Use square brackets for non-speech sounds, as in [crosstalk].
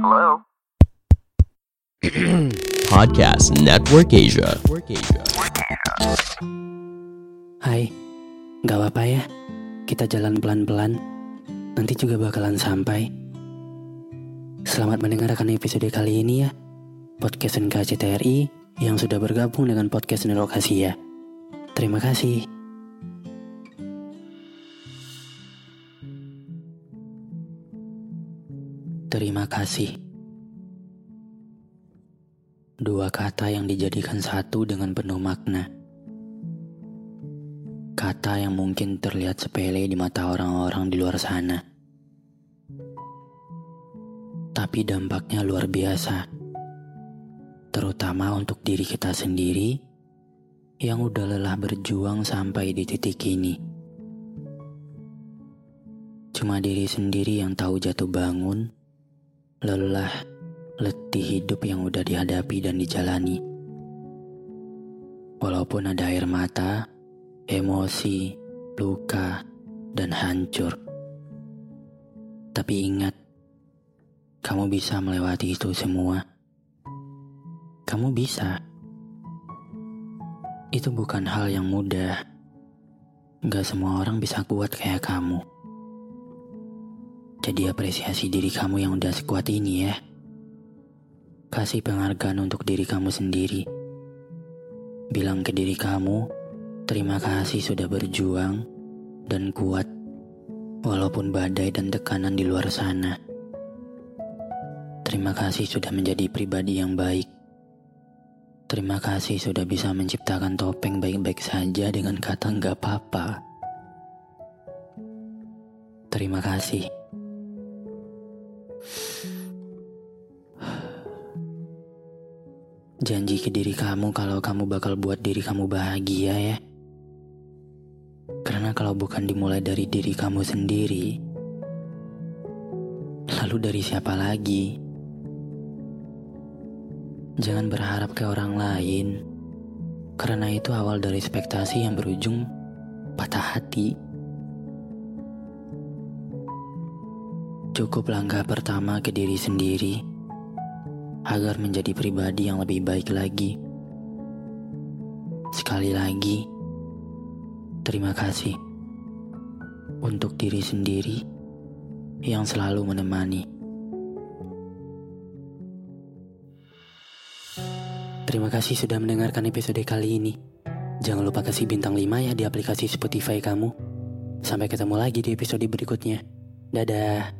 Hello? [clears throat] Podcast Network Asia. Hai, gak apa-apa ya. Kita jalan pelan-pelan. Nanti juga bakalan sampai. Selamat mendengarkan episode kali ini ya. Podcast NKCTRI yang sudah bergabung dengan podcast Nerokasia. Terima kasih. Terima kasih. Dua kata yang dijadikan satu dengan penuh makna. Kata yang mungkin terlihat sepele di mata orang-orang di luar sana. Tapi dampaknya luar biasa. Terutama untuk diri kita sendiri yang udah lelah berjuang sampai di titik ini. Cuma diri sendiri yang tahu jatuh bangun, lelah, letih hidup yang udah dihadapi dan dijalani. Walaupun ada air mata, emosi, luka, dan hancur. Tapi ingat, kamu bisa melewati itu semua. Kamu bisa. Itu bukan hal yang mudah. Gak semua orang bisa kuat kayak kamu. Jadi apresiasi diri kamu yang udah sekuat ini ya. Kasih penghargaan untuk diri kamu sendiri. Bilang ke diri kamu, terima kasih sudah berjuang dan kuat walaupun badai dan tekanan di luar sana. Terima kasih sudah menjadi pribadi yang baik. Terima kasih sudah bisa menciptakan topeng baik-baik saja dengan kata nggak apa-apa. Terima kasih. Janji ke diri kamu kalau kamu bakal buat diri kamu bahagia ya. Karena kalau bukan dimulai dari diri kamu sendiri, lalu dari siapa lagi? Jangan berharap ke orang lain, karena itu awal dari ekspektasi yang berujung patah hati. Cukup langkah pertama ke diri sendiri agar menjadi pribadi yang lebih baik lagi. Sekali lagi, terima kasih untuk diri sendiri yang selalu menemani. Terima kasih sudah mendengarkan episode kali ini. Jangan lupa kasih bintang 5 ya di aplikasi Spotify kamu. Sampai ketemu lagi di episode berikutnya. Dadah.